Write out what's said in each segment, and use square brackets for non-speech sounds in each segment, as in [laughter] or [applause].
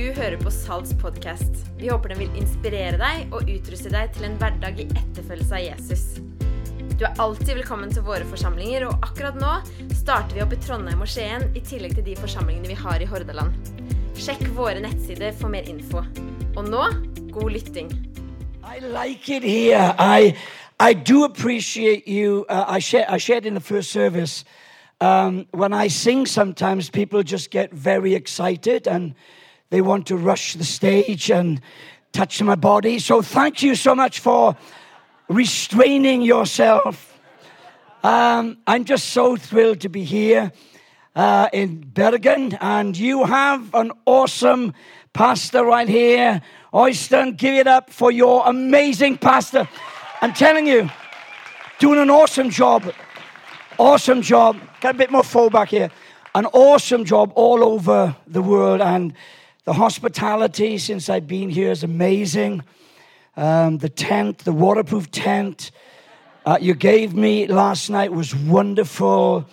Du hører på Salts podkast. Vi håper den vil inspirere deg og utruste deg til en hverdag i etterfølgelse av Jesus. Du er alltid velkommen til våre forsamlinger, og akkurat nå starter vi opp i Trondheim og Skien i tillegg til de forsamlingene vi har i Hordaland. Sjekk våre nettsider for mer info. Og nå god lytting. I like it here. I I do appreciate you. Uh, I, share, I shared in the first service. Um, when I sing, sometimes people just get very excited and they want to rush the stage and touch my body. So thank you so much for restraining yourself. Um, I'm just so thrilled to be here uh, in Bergen, and you have an awesome pastor right here. Oyston, give it up for your amazing pastor. I'm telling you, doing an awesome job. Awesome job. Got a bit more full back here. An awesome job all over the world. And the hospitality since I've been here is amazing. Um, the tent, the waterproof tent uh, you gave me last night was wonderful.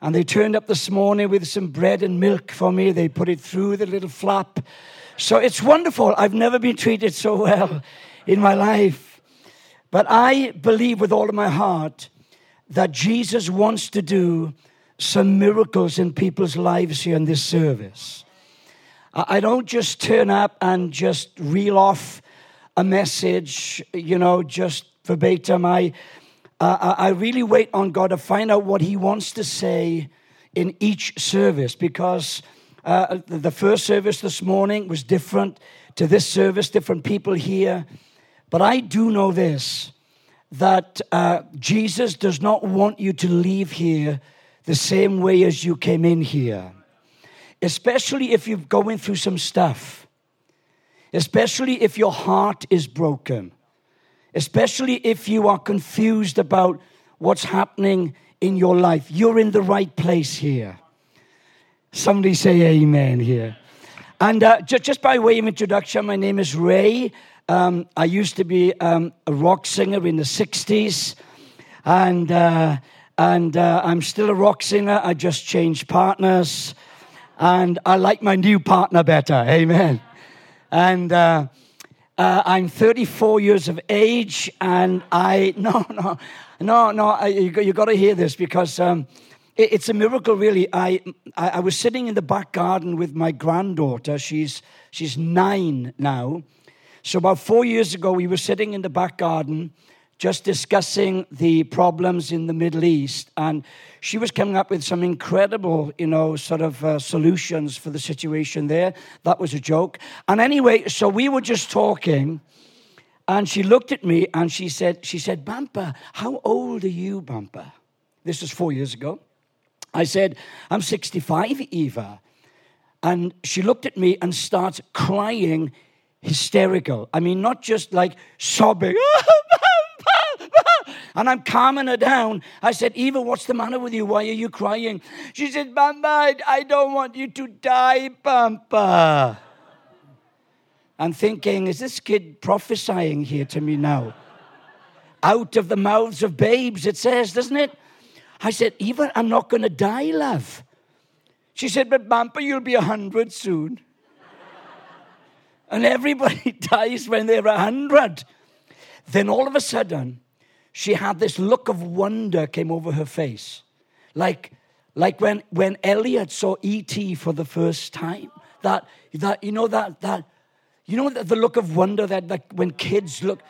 And they turned up this morning with some bread and milk for me. They put it through the little flap. So it's wonderful. I've never been treated so well in my life. But I believe with all of my heart that Jesus wants to do some miracles in people's lives here in this service. I don't just turn up and just reel off a message, you know, just verbatim. I, uh, I really wait on God to find out what He wants to say in each service because uh, the first service this morning was different to this service, different people here. But I do know this that uh, Jesus does not want you to leave here the same way as you came in here, especially if you're going through some stuff, especially if your heart is broken, especially if you are confused about what's happening in your life. You're in the right place here. Somebody say amen here. And uh, just, just by way of introduction, my name is Ray. Um, I used to be um, a rock singer in the 60s, and, uh, and uh, I'm still a rock singer. I just changed partners, and I like my new partner better. Amen. And uh, uh I'm 34 years of age, and I, [laughs] no, no, no, no, you, you got to hear this because. Um, it's a miracle, really. I, I, I was sitting in the back garden with my granddaughter. She's, she's nine now. So, about four years ago, we were sitting in the back garden just discussing the problems in the Middle East. And she was coming up with some incredible, you know, sort of uh, solutions for the situation there. That was a joke. And anyway, so we were just talking. And she looked at me and she said, she said, Bampa, how old are you, Bampa? This was four years ago. I said, I'm 65, Eva. And she looked at me and starts crying hysterical. I mean, not just like sobbing. [laughs] and I'm calming her down. I said, Eva, what's the matter with you? Why are you crying? She said, Bampa, I don't want you to die, Bampa. I'm thinking, is this kid prophesying here to me now? Out of the mouths of babes, it says, doesn't it? I said, Eva, I'm not going to die, love. She said, but Bampa, you'll be a hundred soon and everybody [laughs] dies when they're a hundred. Then all of a sudden, she had this look of wonder came over her face, like like when when Elliot saw E.T. for the first time. That that you know that that you know the, the look of wonder that like when kids look.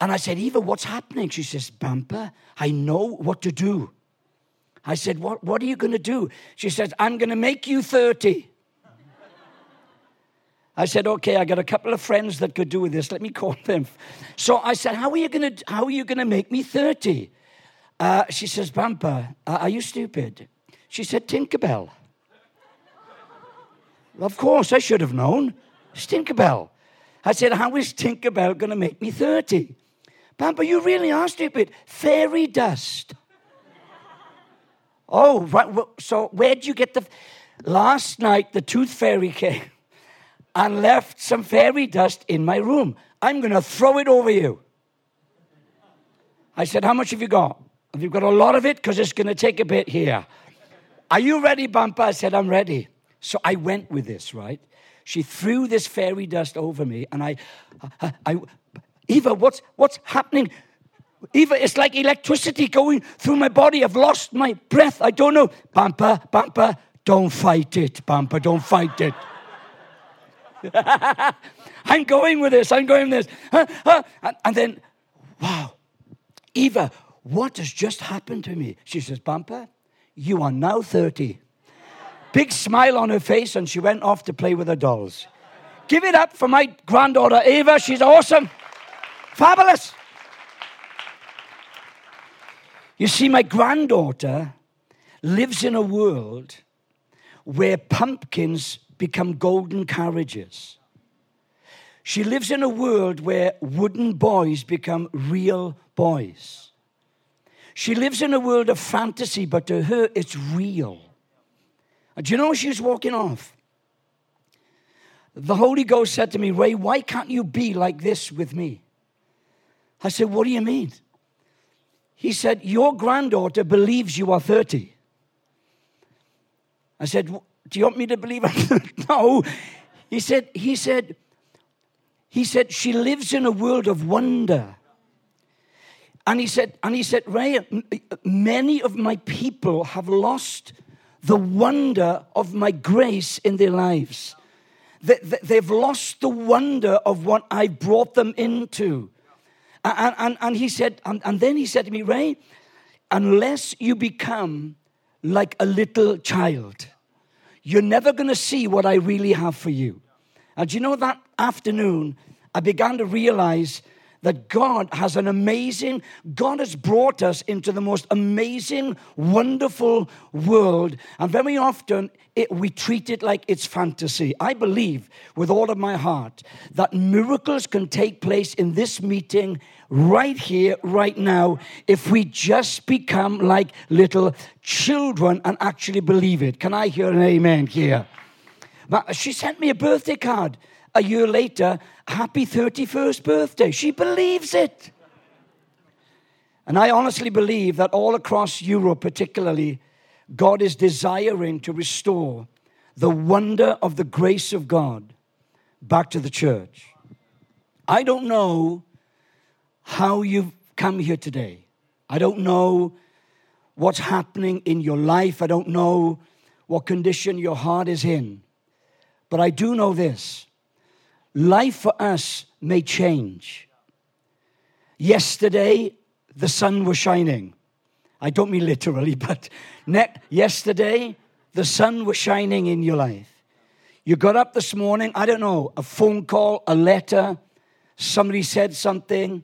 And I said, Eva, what's happening? She says, Bampa, I know what to do. I said, What, what are you going to do? She says, I'm going to make you 30. I said, okay, I got a couple of friends that could do with this. Let me call them. So I said, how are you going to, how are you going to make me 30? Uh, she says, uh, are you stupid? She said, Tinkerbell. of course, I should have known. It's Tinkerbell. I said, how is Tinkerbell going to make me 30? Bampa, you really are stupid. Fairy dust. oh, right. So where'd you get the... Last night, the tooth fairy [laughs] came and left some fairy dust in my room. I'm going to throw it over you. I said, How much have you got? Have you got a lot of it? Because it's going to take a bit here. Are you ready, Bampa? I said, I'm ready. So I went with this, right? she threw this fairy dust over me, and I, I, I Eva, what's, what's happening? Eva, it's like electricity going through my body. I've lost my breath. I don't know. Bumper, bumper, don't fight it, bumper, don't fight it. [laughs] I'm going with this, I'm going with this. Uh, uh, and, and then, wow, Eva, what has just happened to me? She says, Bumper, you are now 30. Big smile on her face, and she went off to play with her dolls. Give it up for my granddaughter, Eva. She's awesome. Fabulous. You see, my granddaughter lives in a world where pumpkins become golden carriages. She lives in a world where wooden boys become real boys. She lives in a world of fantasy, but to her, it's real. And do you know she's walking off? The Holy Ghost said to me, Ray, why can't you be like this with me? I said, What do you mean? He said, Your granddaughter believes you are 30. I said, Do you want me to believe? [laughs] no. He said, he said, he said, she lives in a world of wonder. And he said, and he said, Ray, many of my people have lost the wonder of my grace in their lives. They've lost the wonder of what I brought them into. And, and, and he said, and, and then he said to me, Ray, unless you become like a little child, you're never going to see what I really have for you. And you know, that afternoon, I began to realize that God has an amazing, God has brought us into the most amazing, wonderful world. And very often it, we treat it like it's fantasy. I believe with all of my heart that miracles can take place in this meeting right here, right now, if we just become like little children and actually believe it. Can I hear an amen here? But she sent me a birthday card a year later, happy 31st birthday. She believes it. And I honestly believe that all across Europe, particularly, God is desiring to restore the wonder of the grace of God back to the church. I don't know how you've come here today. I don't know what's happening in your life. I don't know what condition your heart is in. But I do know this life for us may change. Yesterday, the sun was shining. I don't mean literally, [laughs] but ne- yesterday, the sun was shining in your life. You got up this morning, I don't know, a phone call, a letter, somebody said something,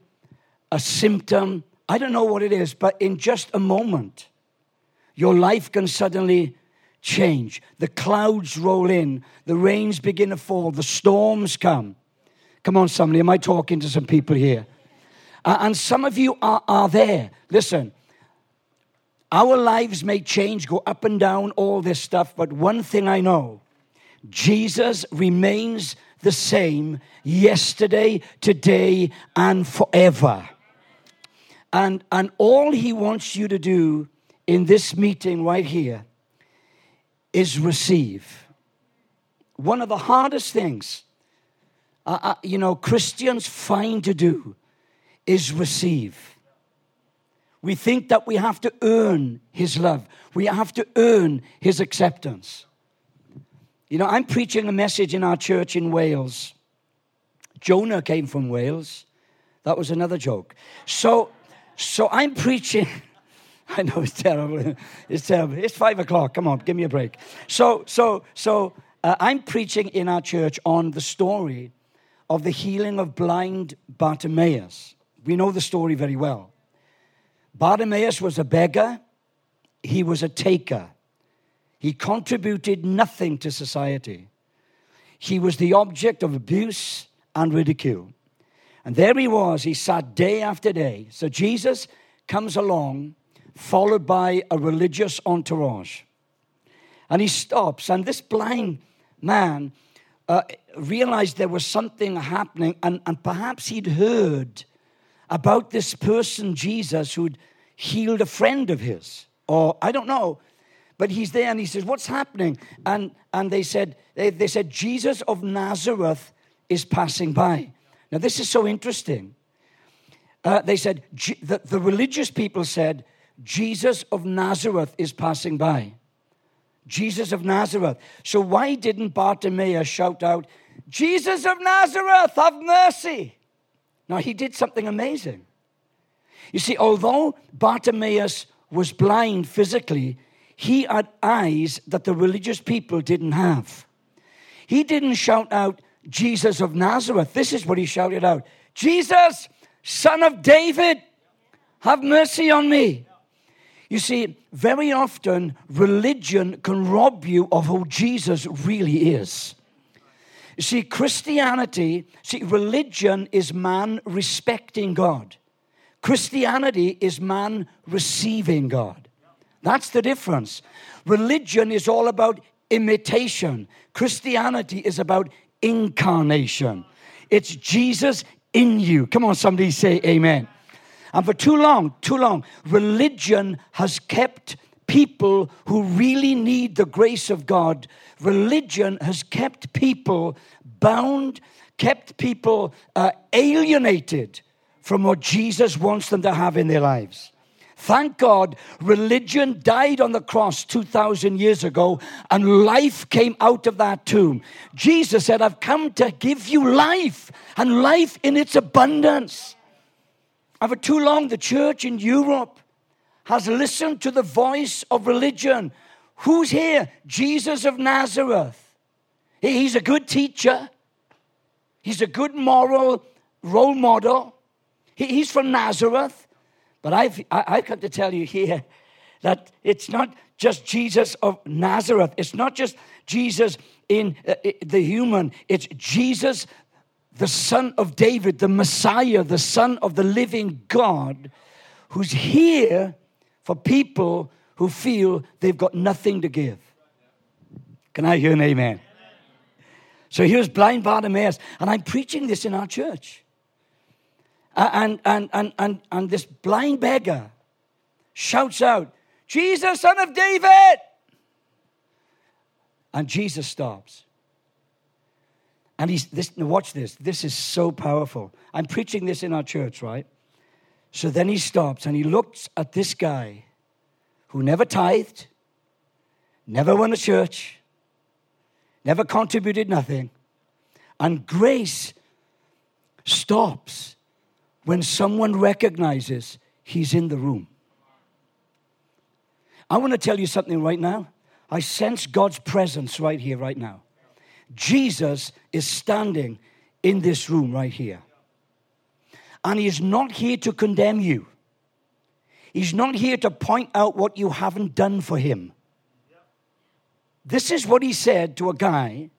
a symptom. I don't know what it is, but in just a moment, your life can suddenly change. The clouds roll in, the rains begin to fall, the storms come. Come on, somebody, am I talking to some people here? Uh, and some of you are, are there. Listen, our lives may change, go up and down, all this stuff, but one thing I know Jesus remains the same yesterday, today, and forever. And, and all he wants you to do in this meeting right here is receive. One of the hardest things, uh, uh, you know, Christians find to do is receive. We think that we have to earn his love, we have to earn his acceptance. You know, I'm preaching a message in our church in Wales. Jonah came from Wales. That was another joke. So, so I'm preaching. [laughs] [laughs] I know it's terrible. It's terrible. It's five o'clock. Come on, give me a break. So, so, so uh, I'm preaching in our church on the story of the healing of blind Bartimaeus. We know the story very well. Bartimaeus was a beggar. He was a taker. He contributed nothing to society. He was the object of abuse and ridicule. And there he was. He sat day after day. So Jesus comes along followed by a religious entourage. And he stops, and this blind man uh, realized there was something happening, and, and perhaps he'd heard about this person, Jesus, who'd healed a friend of his, or I don't know. but he's there and he says, What's happening? And, and they, said, they, they said, Jesus of Nazareth is passing by. Now, this is so interesting. Uh, they said, the, the religious people said, Jesus of Nazareth is passing by. Jesus of Nazareth. So why didn't Bartimaeus shout out, Jesus of Nazareth, have mercy? Now, he did something amazing. You see, although Bartimaeus was blind physically, he had eyes that the religious people didn't have. He didn't shout out, Jesus of Nazareth. This is what he shouted out Jesus, son of David, have mercy on me. You see, very often religion can rob you of who Jesus really is. You see, Christianity, see, religion is man respecting God. Christianity is man receiving God. That's the difference. Religion is all about imitation, Christianity is about incarnation. It's Jesus in you. Come on, somebody say amen. And for too long, too long, religion has kept people who really need the grace of God. Religion has kept people bound, kept people uh, alienated from what Jesus wants them to have in their lives. Thank God, religion died on the cross 2,000 years ago, and life came out of that tomb. Jesus said, I've come to give you life, and life in its abundance. And for too long, the church in Europe has listened to the voice of religion. Who's here? Jesus of Nazareth. He's a good teacher, he's a good moral role model. He's from Nazareth. But I've, I've come to tell you here that it's not just Jesus of Nazareth. It's not just Jesus in uh, the human. It's Jesus the Son of David, the Messiah, the Son of the living God, who's here for people who feel they've got nothing to give. Can I hear an amen? So here's blind Bartimaeus, and I'm preaching this in our church. And, and, and, and, and this blind beggar shouts out, Jesus, son of David! And Jesus stops. And he's this watch this. This is so powerful. I'm preaching this in our church, right? So then he stops and he looks at this guy who never tithed, never went to church, never contributed nothing. And grace stops when someone recognizes he's in the room. I want to tell you something right now. I sense God's presence right here, right now. Jesus is standing in this room right here. And he is not here to condemn you. He's not here to point out what you haven't done for him. This is what he said to a guy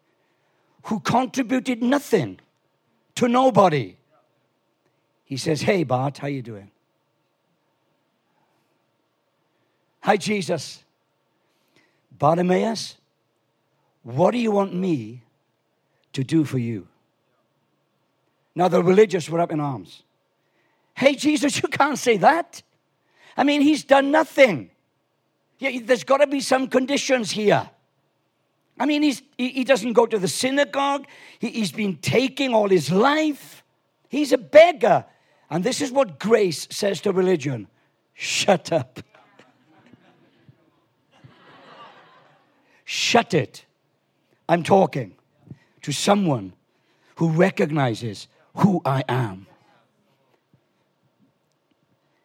who contributed nothing to nobody. He says, "Hey Bart, how you doing?" Hi Jesus. Bartimaeus, what do you want me to do for you? Now, the religious were up in arms. Hey, Jesus, [laughs] you can't say that. I mean, he's done nothing. There's got to be some conditions here. I mean, he's, he doesn't go to the synagogue. He's been taking all his life. He's a beggar. And this is what grace says to religion shut up. [laughs] shut it. I'm talking to someone who recognizes who I am.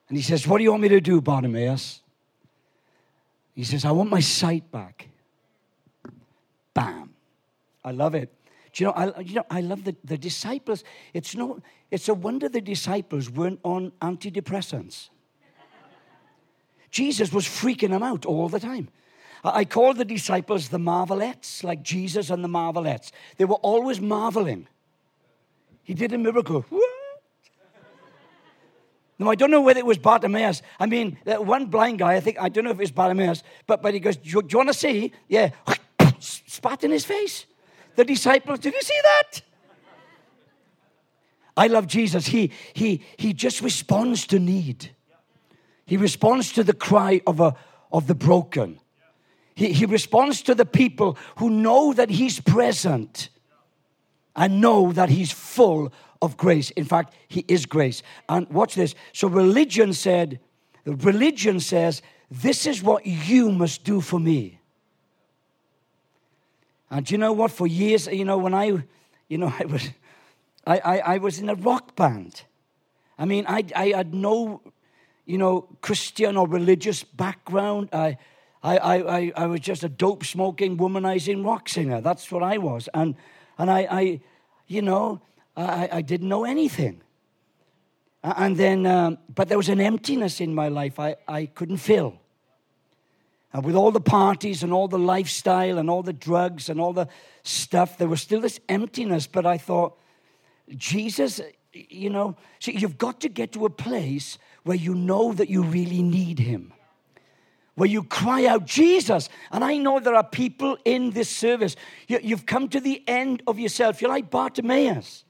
And he says, What do you want me to do, Bartimaeus? He says, I want my sight back. Bam. I love it. Do you know, I, you know, I love the, the disciples. It's, no, it's a wonder the disciples weren't on antidepressants. Jesus was freaking them out all the time. I call the disciples the marvelettes, like Jesus and the marvelettes. They were always marveling. He did a miracle. What? No, I don't know whether it was Bartimaeus. I mean, that one blind guy, I think, I don't know if it was Bartimaeus, but, but he goes, do you, you want to see? Yeah. [laughs] Spat in his face. The disciples, did you see that? I love Jesus. He, he, he just responds to need. He responds to the cry of, a, of the broken. He, he responds to the people who know that He's present and know that He's full of grace. In fact, He is grace. And watch this. So religion said, religion says, this is what you must do for me. And you know what? For years, you know, when I, you know, [laughs] I was, I, I, I was in a rock band. I mean, I, I had no, you know, Christian or religious background. I, I, I, I was just a dope smoking, womanizing rock singer. That's what I was. And, and I, I you know, I, I didn't know anything. And then, um, but there was an emptiness in my life I, I couldn't fill. And with all the parties and all the lifestyle and all the drugs and all the stuff, there was still this emptiness. But I thought, Jesus, you know, see, you've got to get to a place where you know that you really need Him. Where you cry out, Jesus. And I know there are people in this service. You, you've come to the end of yourself. You're like Bartimaeus.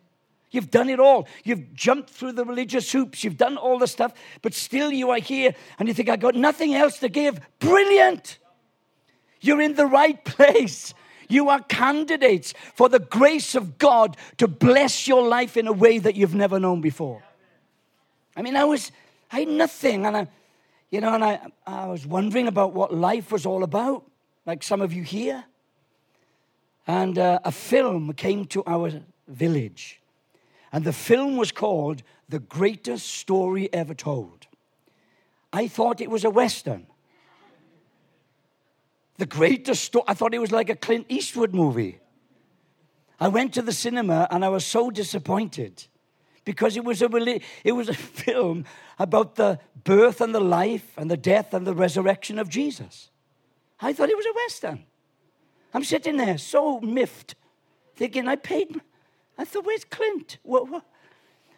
You've done it all. You've jumped through the religious hoops. You've done all the stuff, but still you are here and you think, I've got nothing else to give. Brilliant. You're in the right place. You are candidates for the grace of God to bless your life in a way that you've never known before. I mean, I was, I had nothing, and I, you know, and I, I was wondering about what life was all about, like some of you here. And uh, a film came to our village and the film was called The Greatest Story Ever Told. I thought it was a Western. The greatest story, I thought it was like a Clint Eastwood movie. I went to the cinema and I was so disappointed because it was a, it was a [laughs] film about the birth and the life and the death and the resurrection of Jesus. I thought it was a Western. I'm sitting there so miffed, thinking I paid I thought, where's Clint? What, what?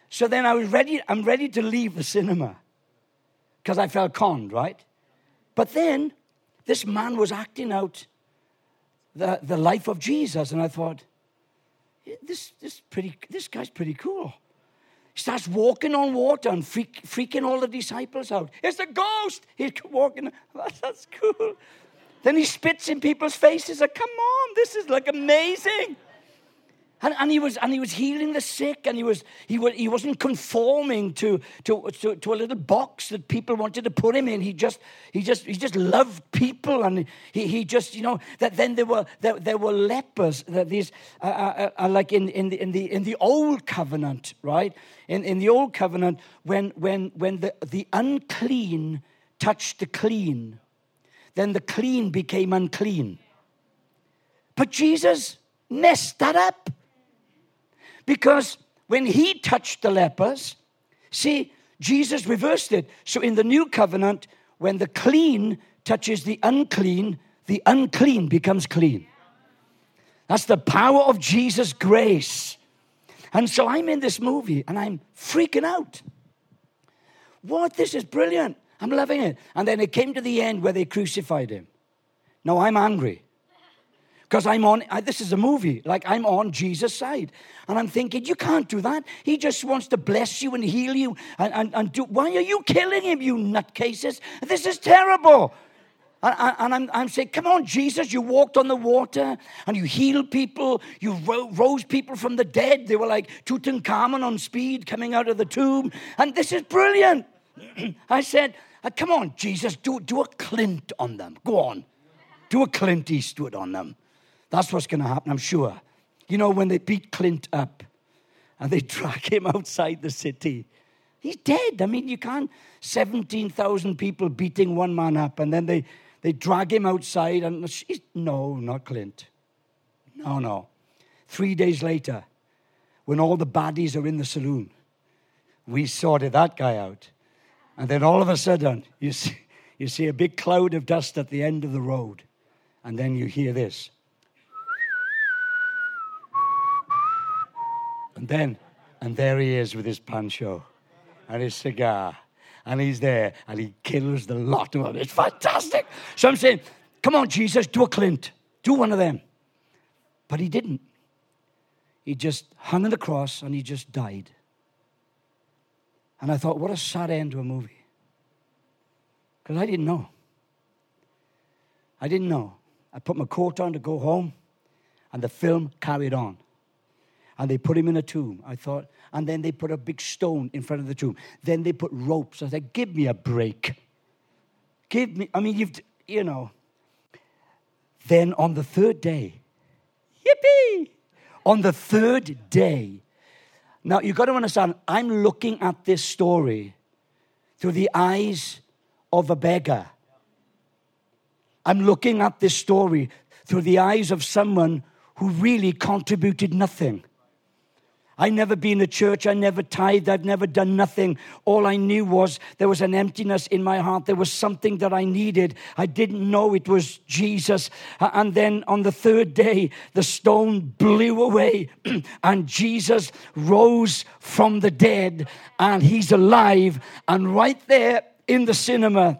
So then I was ready, I'm ready to leave the cinema because I felt conned, right? But then this man was acting out the, the life of Jesus, and I thought, this, this, pretty, this guy's pretty cool. Starts walking on water and freak, freaking all the disciples out. It's a ghost! He's [laughs] walking. [laughs] That's cool. Then he spits in people's faces. Like, Come on, this is like amazing. And, and, he was, and he was healing the sick, and he, was, he, was, he wasn't conforming to, to, to, to, a little box that people wanted to put him in. He just, he just, he just loved people, and he, he just, you know, that then there were, there, there were lepers, that these, uh, uh, uh, like in, in, the, in, the, in the old covenant, right? In, in the old covenant, when, when, when the, the unclean touched the clean, then the clean became unclean. But Jesus messed that up. Because when he touched the lepers, see, Jesus reversed it. So in the new covenant, when the clean touches the unclean, the unclean becomes clean. That's the power of Jesus' grace. And so I'm in this movie and I'm freaking out. What? This is brilliant. I'm loving it. And then it came to the end where they crucified him. Now I'm angry because I'm on, I, this is a movie, like I'm on Jesus' side. And I'm thinking, you can't do that. He just wants to bless you and heal you. And, and, and do, why are you killing him, you nutcases? This is terrible. And, and I'm, I'm, saying, come on, Jesus, you walked on the water and you healed people. You ro- rose people from the dead. They were like Tutankhamun on speed coming out of the tomb. And this is brilliant. [clears throat] I said, uh, come on, Jesus, do, do a Clint on them. Go on. Do a Clint Eastwood on them. That's what's going to happen, I'm sure. You know, when they beat Clint up and they [laughs] drag him outside the city, he's dead. I mean, you can't, 17,000 people beating one man up and then they, they drag him outside and no, not Clint. No, no. Three days later, when all the baddies are in the saloon, we sorted that guy out. And then all of a sudden, you [laughs] see, you see a big cloud of dust at the end of the road. And then you hear this. And then, and there he is with his pancho and his cigar. And he's there and he kills the lot of them. It's fantastic. So I'm saying, come on, Jesus, do a Clint. Do one of them. But he didn't. He just hung on the cross and he just died. And I thought, what a sad end to a movie. Because I didn't know. I didn't know. I put my coat on to go home, and the film carried on. And they put him in a tomb. I thought, and then they put a big stone in front of the tomb. Then they put ropes. I said, give me a break. Give me, I mean, you've, you know. Then on the third day, yippee! On the third day, now you've got to understand, I'm looking at this story through the eyes of a beggar. I'm looking at this story through the eyes of someone who really contributed nothing. I never been to church. I never tithed. I've never done nothing. All I knew was there was an emptiness in my heart. There was something that I needed. I didn't know it was Jesus. And then on the third day, the stone blew away [clears throat] and Jesus rose from the dead and he's alive. And right there in the cinema,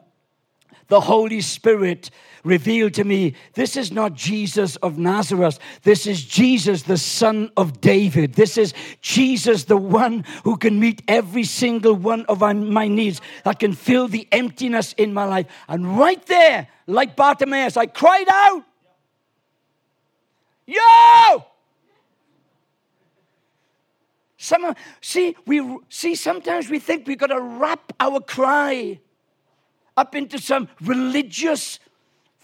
the Holy Spirit revealed to me this is not Jesus of Nazareth. This is Jesus, the son of David. This is Jesus, the one who can meet every single one of my needs, that can fill the emptiness in my life. And right there, like Bartimaeus, I cried out, Yo! Some, see, we see. Sometimes we think we've got to wrap our cry up into some religious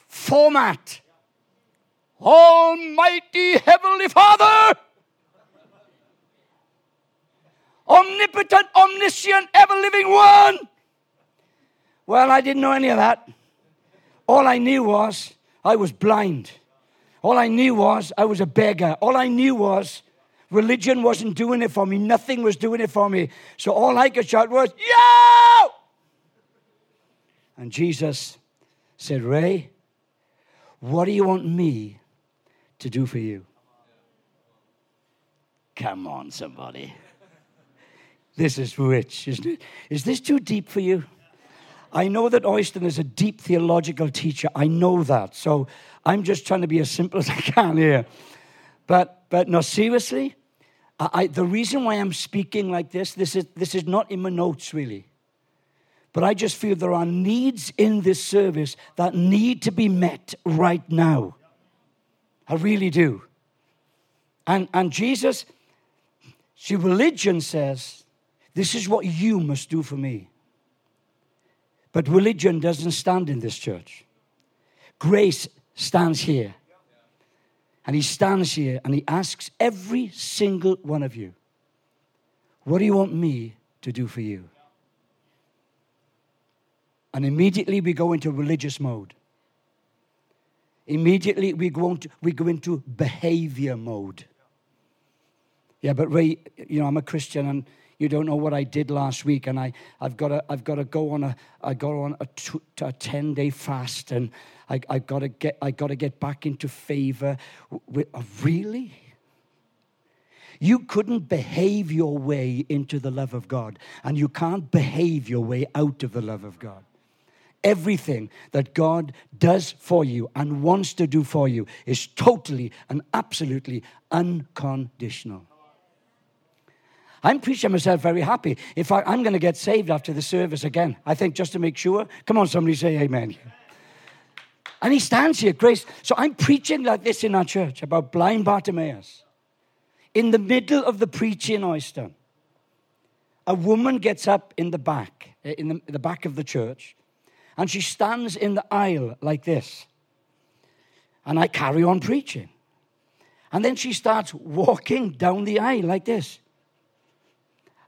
format. Almighty Heavenly Father, omnipotent, omniscient, ever living one. Well, I didn't know any of that. All I knew was I was blind. All I knew was I was a beggar. All I knew was religion wasn't doing it for me. Nothing was doing it for me. So all I could shout was, Yo! And Jesus said, Ray, what do you want me to do for you? Come on, somebody. This is rich, isn't it? Is this too deep for you? I know that Oyston is a deep theological teacher. I know that. So I'm just trying to be as simple [laughs] as I can here. But, but no, seriously, I, I, the reason why I'm speaking like this, this is, this is not in my notes really. But I just feel there are needs in this service that need to be met right now. I really do. And, and Jesus, see, religion says, this is what you must do for me. But religion doesn't stand in this church. Grace stands here. And he stands here and he asks every single one of you, What do you want me to do for you? And immediately we go into religious mode. Immediately we go into, we go into behavior mode. Yeah, but Ray, you know, I'm a Christian and you don't know what I did last week, and I, I've got to, I've got to go on a, I go on a, two, a ten day fast, and I, I got to get, I got to get back into favor. With, uh, oh, really? You couldn't behave your way into the love of God, and you can't behave your way out of the love of God everything that God does for you and wants to do for you is totally and absolutely unconditional. I'm preaching myself very happy. In fact, I'm going to get saved after the service again. I think just to make sure. Come on, somebody say amen. And he stands here, grace. So I'm preaching like this in our church about blind Bartimaeus. In the middle of the preaching, Oyston, a woman gets up in the back, eh, in the, the back of the church, and she stands in the aisle like this. And I carry on preaching. And then she starts walking down the aisle like this.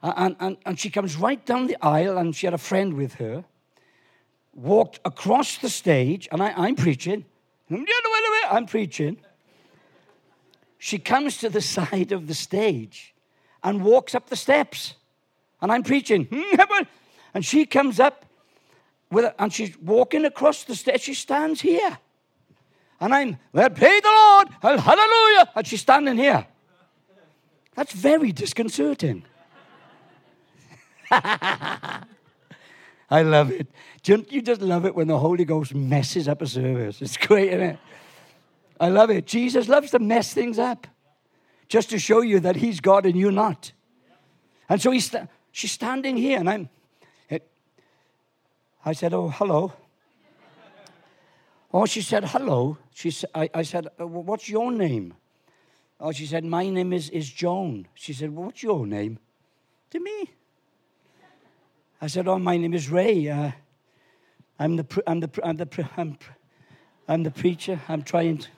And, and, and she comes right down the aisle, and she had a friend with her, walked across the stage, and I, I'm preaching. [laughs] I'm preaching. She comes to the [laughs] side of the stage and walks up the steps. And I'm preaching. [laughs] And she comes up with and she's walking across the stage. She stands here. And I'm, well, praise the Lord, hallelujah. And she's standing here. That's very disconcerting. [laughs] I love it. You just love it when the Holy Ghost messes up a service? It's great, isn't it? I love it. Jesus loves to mess things up just to show you that He's God and you're not. And so he's she's standing here, and I'm, I said, Oh, hello. Oh, she said, hello. She I, I said, "Uh, what's your name? Oh, she said, my name is, is Joan. She said, well, what's your name? To me. I said, oh, my name is Ray. Uh, I'm the, pre- I'm the, pre- I'm the, I'm, pre- I'm the preacher. I'm trying to.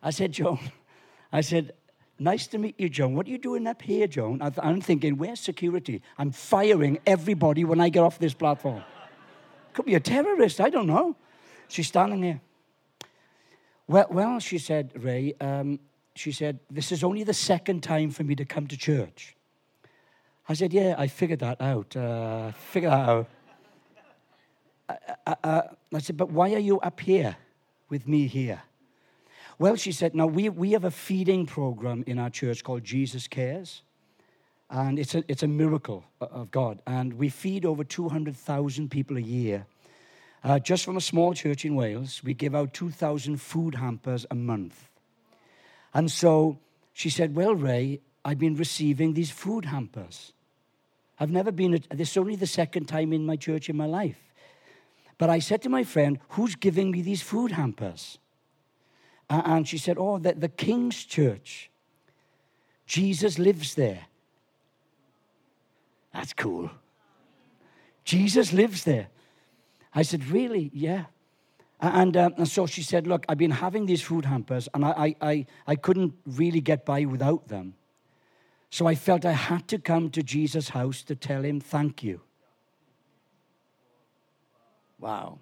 I said, Joan, I said, nice to meet you, Joan. What are you doing up here, Joan? I I'm thinking, where's security? I'm firing everybody when I get off this platform. Could be a terrorist, I don't know. She's standing here. Well, well she said, Ray, um, she said, this is only the second time for me to come to church. I said, yeah, I figured that out. Uh, that out. I, I, I said, but why are you up here with me here? Well, she said, now we, we have a feeding program in our church called Jesus Cares. And it's a, it's a miracle of God. And we feed over 200,000 people a year. Uh, just from a small church in Wales, we give out 2,000 food hampers a month. And so she said, Well, Ray, I've been receiving these food hampers. I've never been, a, this is only the second time in my church in my life. But I said to my friend, Who's giving me these food hampers? A- And she said, Oh, the, the King's Church. Jesus lives there. That's cool. Jesus lives there. I said, Really? Yeah. And, um, and so she said, Look, I've been having these food hampers, and I, I, I, I couldn't really get by without them. So I felt I had to come to Jesus' house to tell him thank you. Wow.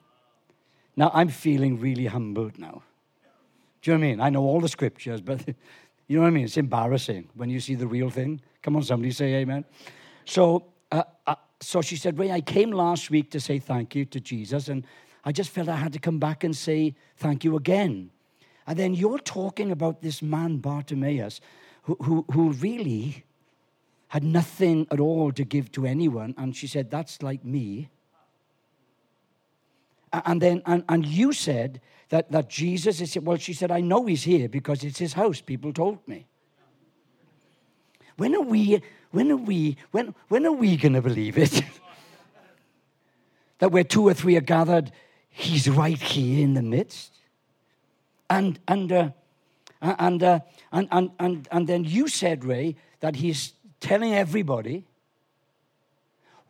Now I'm feeling really humbled now. Do you know what I mean? I know all the scriptures, but [laughs] you know what I mean? It's embarrassing when you see the real thing. Come on, somebody say amen. So, uh, uh, so she said, Ray, I came last week to say thank you to Jesus, and I just felt I had to come back and say thank you again. And then you're talking about this man, Bartimaeus, who, who, who really had nothing at all to give to anyone. And she said, That's like me. And then, and, and you said that, that Jesus is, well, she said, I know he's here because it's his house. People told me. When are we, when are we, when, when are we going to believe it? [laughs] that where two or three are gathered, he's right here in the midst? And, and, uh, and, uh, and, and, and, and then you said, Ray, that he's telling everybody,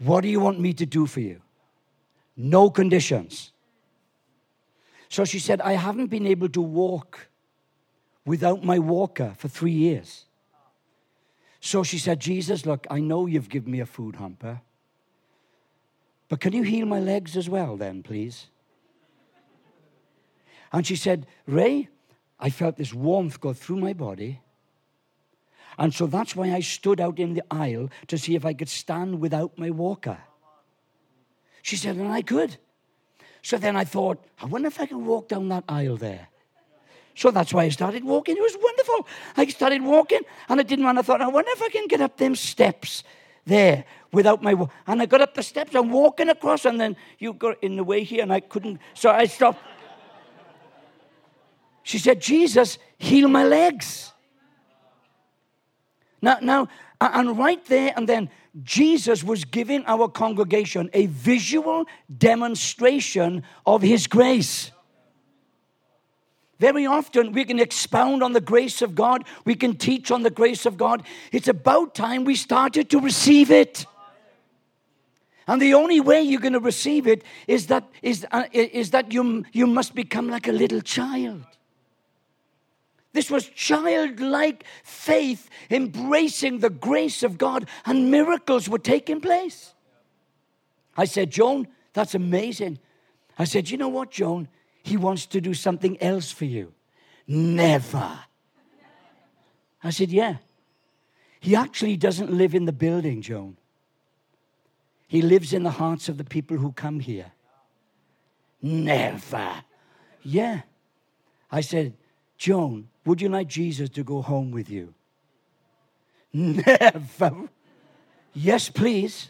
What do you want me to do for you? No conditions. So she said, I haven't been able to walk without my walker for three years. So she said, Jesus, look, I know you've given me a food hamper, but can you heal my legs as well, then, please? And she said, Ray, I felt this warmth go through my body. And so that's why I stood out in the aisle to see if I could stand without my walker. She said, and I could. So then I thought, I wonder if I can walk down that aisle there. So that's why I started walking. It was wonderful. I started walking and I didn't want to thought, I wonder if I can get up them steps there without my wa-" and I got up the steps, I'm walking across, and then you got in the way here, and I couldn't, so I stopped. She said, Jesus, heal my legs. Now, now, and right there and then, Jesus was giving our congregation a visual demonstration of his grace. Very often, we can expound on the grace of God, we can teach on the grace of God. It's about time we started to receive it. And the only way you're going to receive it is that, is, uh, is that you, you must become like a little child. This was childlike faith embracing the grace of God, and miracles were taking place. I said, Joan, that's amazing. I said, You know what, Joan? He wants to do something else for you. Never. I said, Yeah. He actually doesn't live in the building, Joan. He lives in the hearts of the people who come here. Never. Yeah. I said, Joan, would you like Jesus to go home with you? Never. Yes, please.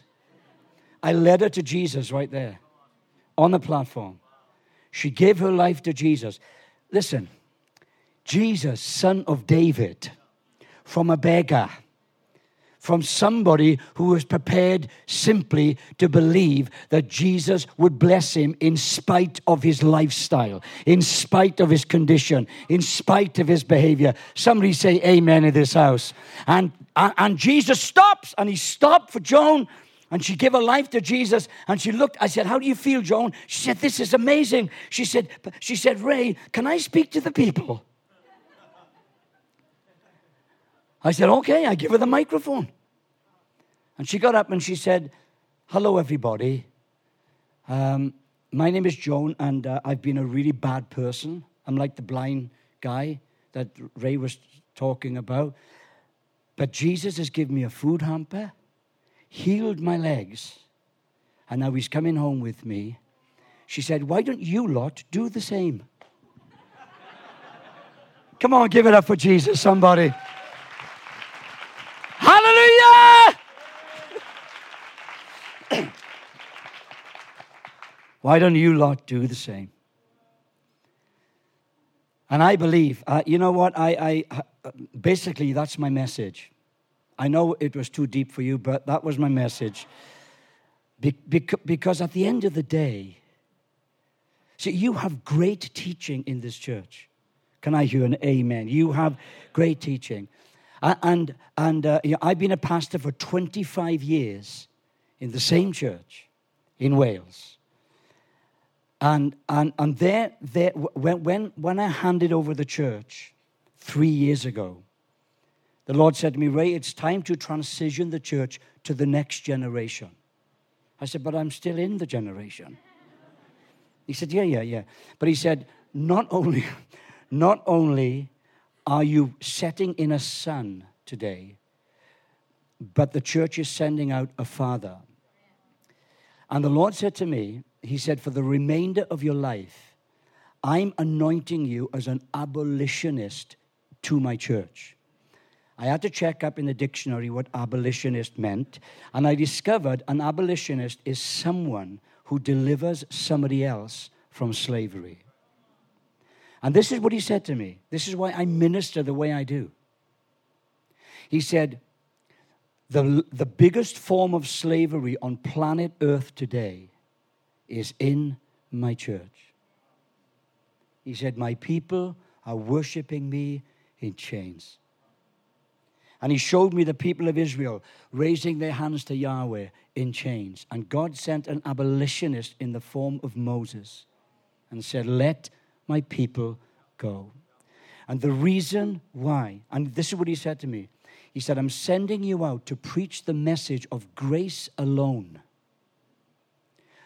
I led her to Jesus right there on the platform. She gave her life to Jesus. Listen, Jesus, son of David, from a beggar, from somebody who was prepared simply to believe that Jesus would bless him in spite of his lifestyle, in spite of his condition, in spite of his behavior. Somebody say amen in this house. And, and Jesus stops, and he stopped for Joan. And she gave her life to Jesus and she looked. I said, How do you feel, Joan? She said, This is amazing. She said, she said, Ray, can I speak to the people? I said, okay, I give her the microphone. And she got up and she said, hello, everybody. Um, my name is Joan, and uh, I've been a really bad person. I'm like the blind guy that Ray was talking about. But Jesus has given me a food hamper, healed my legs, and now he's coming home with me. She said, Why don't you lot do the same? [laughs] Come on, give it up for Jesus, somebody. Hallelujah! Why don't you lot do the same? And I believe, uh, you know what? I, I uh, basically that's my message. I know it was too deep for you, but that was my message. Be- because at the end of the day, see, you have great teaching in this church. Can I hear an amen? You have great teaching. And, and uh, you know, I've been a pastor for 25 years in the same church in Wales. And, and, and there, there when, when, when I handed over the church three years ago, the Lord said to me, Ray, it's time to transition the church to the next generation. I said, but I'm still in the generation. He said, yeah, yeah, yeah. But he said, not only, [laughs] not only are you setting in a son today, but the church is sending out a father. And the Lord said to me, He said, for the remainder of your life, I'm anointing you as an abolitionist to my church. I had to check up in the dictionary what abolitionist meant, and I discovered an abolitionist is someone who delivers somebody else from slavery. And this is what he said to me. This is why I minister the way I do. He said, the, the biggest form of slavery on planet Earth today is in my church. He said, My people are worshiping me in chains. And he showed me the people of Israel raising their hands to Yahweh in chains. And God sent an abolitionist in the form of Moses and said, Let my people go. And the reason why, and this is what he said to me he said, I'm sending you out to preach the message of grace alone.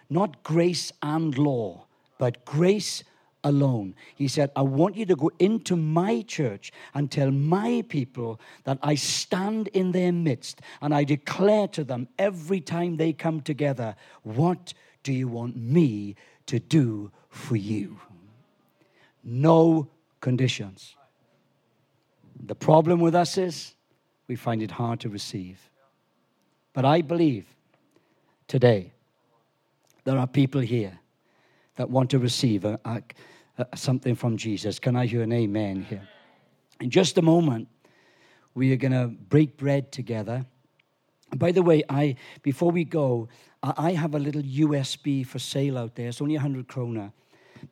Not grace and law, but grace alone. He said, I want you to go into my church and tell my people that I stand in their midst and I declare to them every time they come together, What do you want me to do for you? no conditions. The problem with us is we find it hard to receive. But I believe today there are people here that want to receive a, a, a, something from Jesus. Can I hear an amen here? In just a moment, we are going to break bread together. By the way, I before we go, I have a little USB for sale out there. It's only 100 krona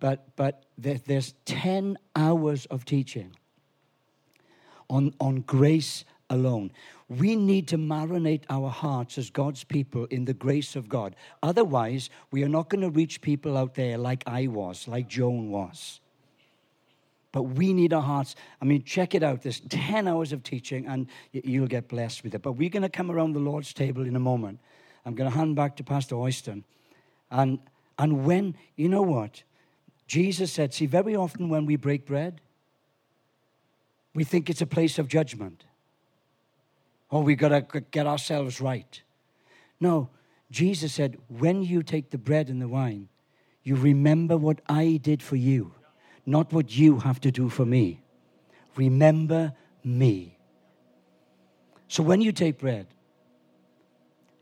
but, but there, there's 10 hours of teaching on, on grace alone. We need to marinate our hearts as God's people in the grace of God. Otherwise, we are not going to reach people out there like I was, like Joan was. But we need our hearts. I mean, check it out. There's 10 hours of teaching, and you'll get blessed with it. But we're going to come around the Lord's table in a moment. I'm going to hand back to Pastor Oyston. And, and when, you know what? Jesus said, see, very often when we break bread, we think it's a place of judgment. Oh, we got to get ourselves right. No, Jesus said, when you take the bread and the wine, you remember what I did for you, not what you have to do for me. Remember me. So when you take bread,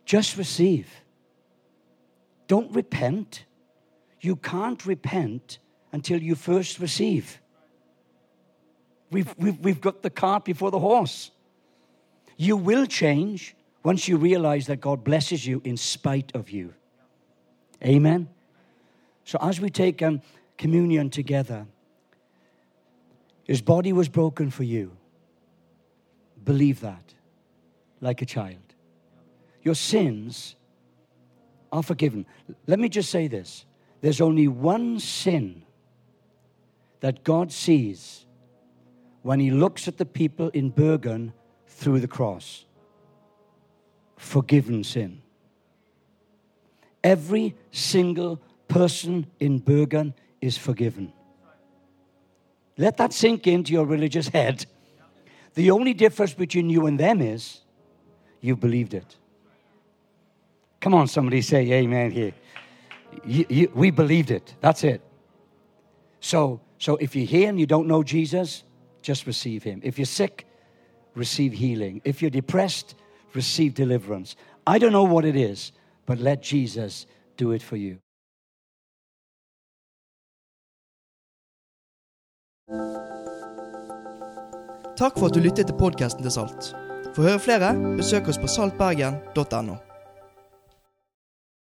just receive. Don't repent. You can't repent until you first receive. We've, we've, we've got the cart before the horse. You will change Once you realize that God blesses you in spite of you. Amen. So as we take um, communion together, his body was broken for you. Believe that like a child. Your sins are forgiven. Let me just say this there's only one sin that God sees when He looks at the people in Bergen through the cross forgiven sin. Every single person in Bergen is forgiven. Let that sink into your religious head. The only difference between you and them is you believed it. Come on, somebody say amen here. You, you, we believed it. That's it. So, so if you're here and you don't know Jesus, just receive him. If you're sick, receive healing. If you're depressed, receive deliverance. I don't know what it is, but let Jesus do it for you. Takk for at du lyttet til podkasten til Salt. For å høre flere, besøk oss på saltbergen.no.